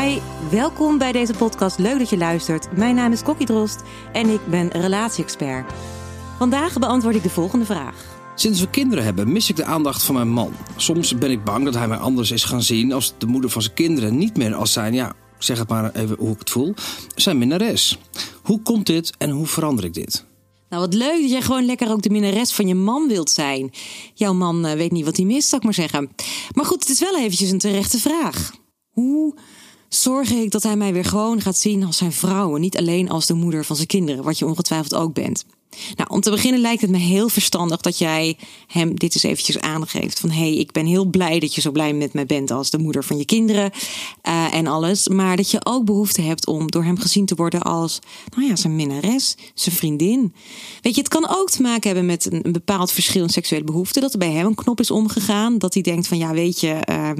Hi, welkom bij deze podcast. Leuk dat je luistert. Mijn naam is Kokkie Drost en ik ben relatie-expert. Vandaag beantwoord ik de volgende vraag. Sinds we kinderen hebben, mis ik de aandacht van mijn man. Soms ben ik bang dat hij mij anders is gaan zien als de moeder van zijn kinderen. Niet meer als zijn, ja, zeg het maar even hoe ik het voel, zijn minnares. Hoe komt dit en hoe verander ik dit? Nou, wat leuk dat jij gewoon lekker ook de minnares van je man wilt zijn. Jouw man eh, weet niet wat hij mist, zou ik maar zeggen. Maar goed, het is wel eventjes een terechte vraag. Hoe zorg ik dat hij mij weer gewoon gaat zien als zijn vrouw en niet alleen als de moeder van zijn kinderen, wat je ongetwijfeld ook bent. Nou, om te beginnen lijkt het me heel verstandig dat jij hem dit eens eventjes aangeeft. Van hé, hey, ik ben heel blij dat je zo blij met mij bent als de moeder van je kinderen uh, en alles. Maar dat je ook behoefte hebt om door hem gezien te worden als, nou ja, zijn minnares, zijn vriendin. Weet je, het kan ook te maken hebben met een, bepaald verschil in seksuele behoeften. Dat er bij hem een knop is omgegaan. Dat hij denkt van ja, weet je, uh,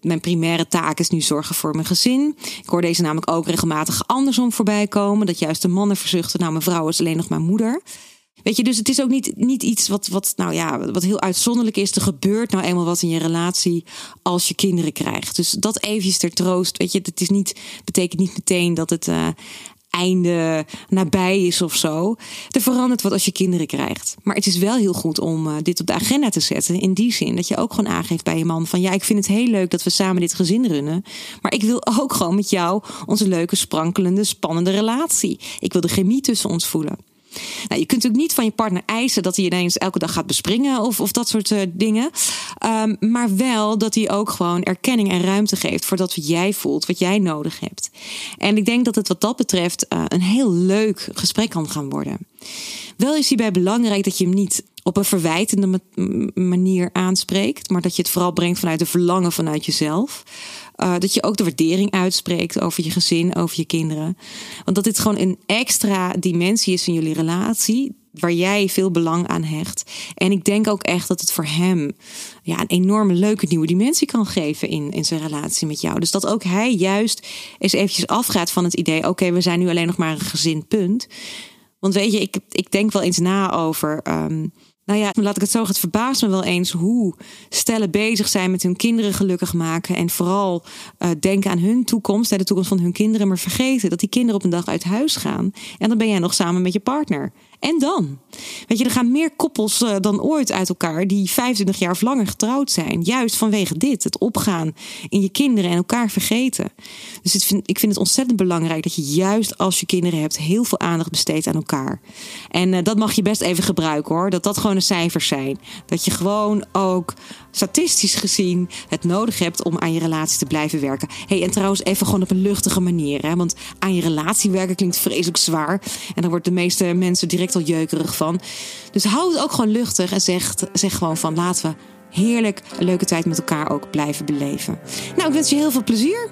mijn primaire taak is nu zorgen voor mijn gezin. Ik hoor deze namelijk ook regelmatig andersom voorbij komen. Dat juist de mannen verzuchten, nou mijn vrouw is alleen nog mijn moeder. Weet je, dus het is ook niet, niet iets wat, wat, nou ja, wat heel uitzonderlijk is. Er gebeurt nou eenmaal wat in je relatie als je kinderen krijgt. Dus dat eventjes ter troost. Weet je, het is niet, betekent niet meteen dat het uh, einde nabij is of zo. Er verandert wat als je kinderen krijgt. Maar het is wel heel goed om uh, dit op de agenda te zetten. In die zin dat je ook gewoon aangeeft bij je man van ja, ik vind het heel leuk dat we samen dit gezin runnen. Maar ik wil ook gewoon met jou onze leuke, sprankelende, spannende relatie. Ik wil de chemie tussen ons voelen. Nou, je kunt natuurlijk niet van je partner eisen dat hij ineens elke dag gaat bespringen of, of dat soort uh, dingen. Um, maar wel dat hij ook gewoon erkenning en ruimte geeft voor dat wat jij voelt, wat jij nodig hebt. En ik denk dat het wat dat betreft uh, een heel leuk gesprek kan gaan worden. Wel is hierbij belangrijk dat je hem niet op een verwijtende manier aanspreekt, maar dat je het vooral brengt vanuit de verlangen vanuit jezelf. Uh, dat je ook de waardering uitspreekt over je gezin, over je kinderen. Want dat dit gewoon een extra dimensie is in jullie relatie. Waar jij veel belang aan hecht. En ik denk ook echt dat het voor hem ja, een enorme leuke nieuwe dimensie kan geven in, in zijn relatie met jou. Dus dat ook hij juist eens eventjes afgaat van het idee: oké, we zijn nu alleen nog maar een gezin, punt. Want weet je, ik, ik denk wel eens na over. Um, nou ja, laat ik het zo, het verbaast me wel eens hoe stellen bezig zijn met hun kinderen gelukkig maken. En vooral uh, denken aan hun toekomst, de toekomst van hun kinderen, maar vergeten dat die kinderen op een dag uit huis gaan. En dan ben jij nog samen met je partner. En dan? Weet je, er gaan meer koppels uh, dan ooit uit elkaar die 25 jaar of langer getrouwd zijn. Juist vanwege dit, het opgaan in je kinderen en elkaar vergeten. Dus het vind, ik vind het ontzettend belangrijk dat je juist als je kinderen hebt heel veel aandacht besteedt aan elkaar. En uh, dat mag je best even gebruiken hoor. Dat dat gewoon de cijfers zijn. Dat je gewoon ook statistisch gezien het nodig hebt om aan je relatie te blijven werken. Hey, en trouwens even gewoon op een luchtige manier. Hè? Want aan je relatie werken klinkt vreselijk zwaar. En dan wordt de meeste mensen direct jeukerig van. Dus hou het ook gewoon luchtig en zeg, zeg gewoon van laten we heerlijk een leuke tijd met elkaar ook blijven beleven. Nou, ik wens je heel veel plezier.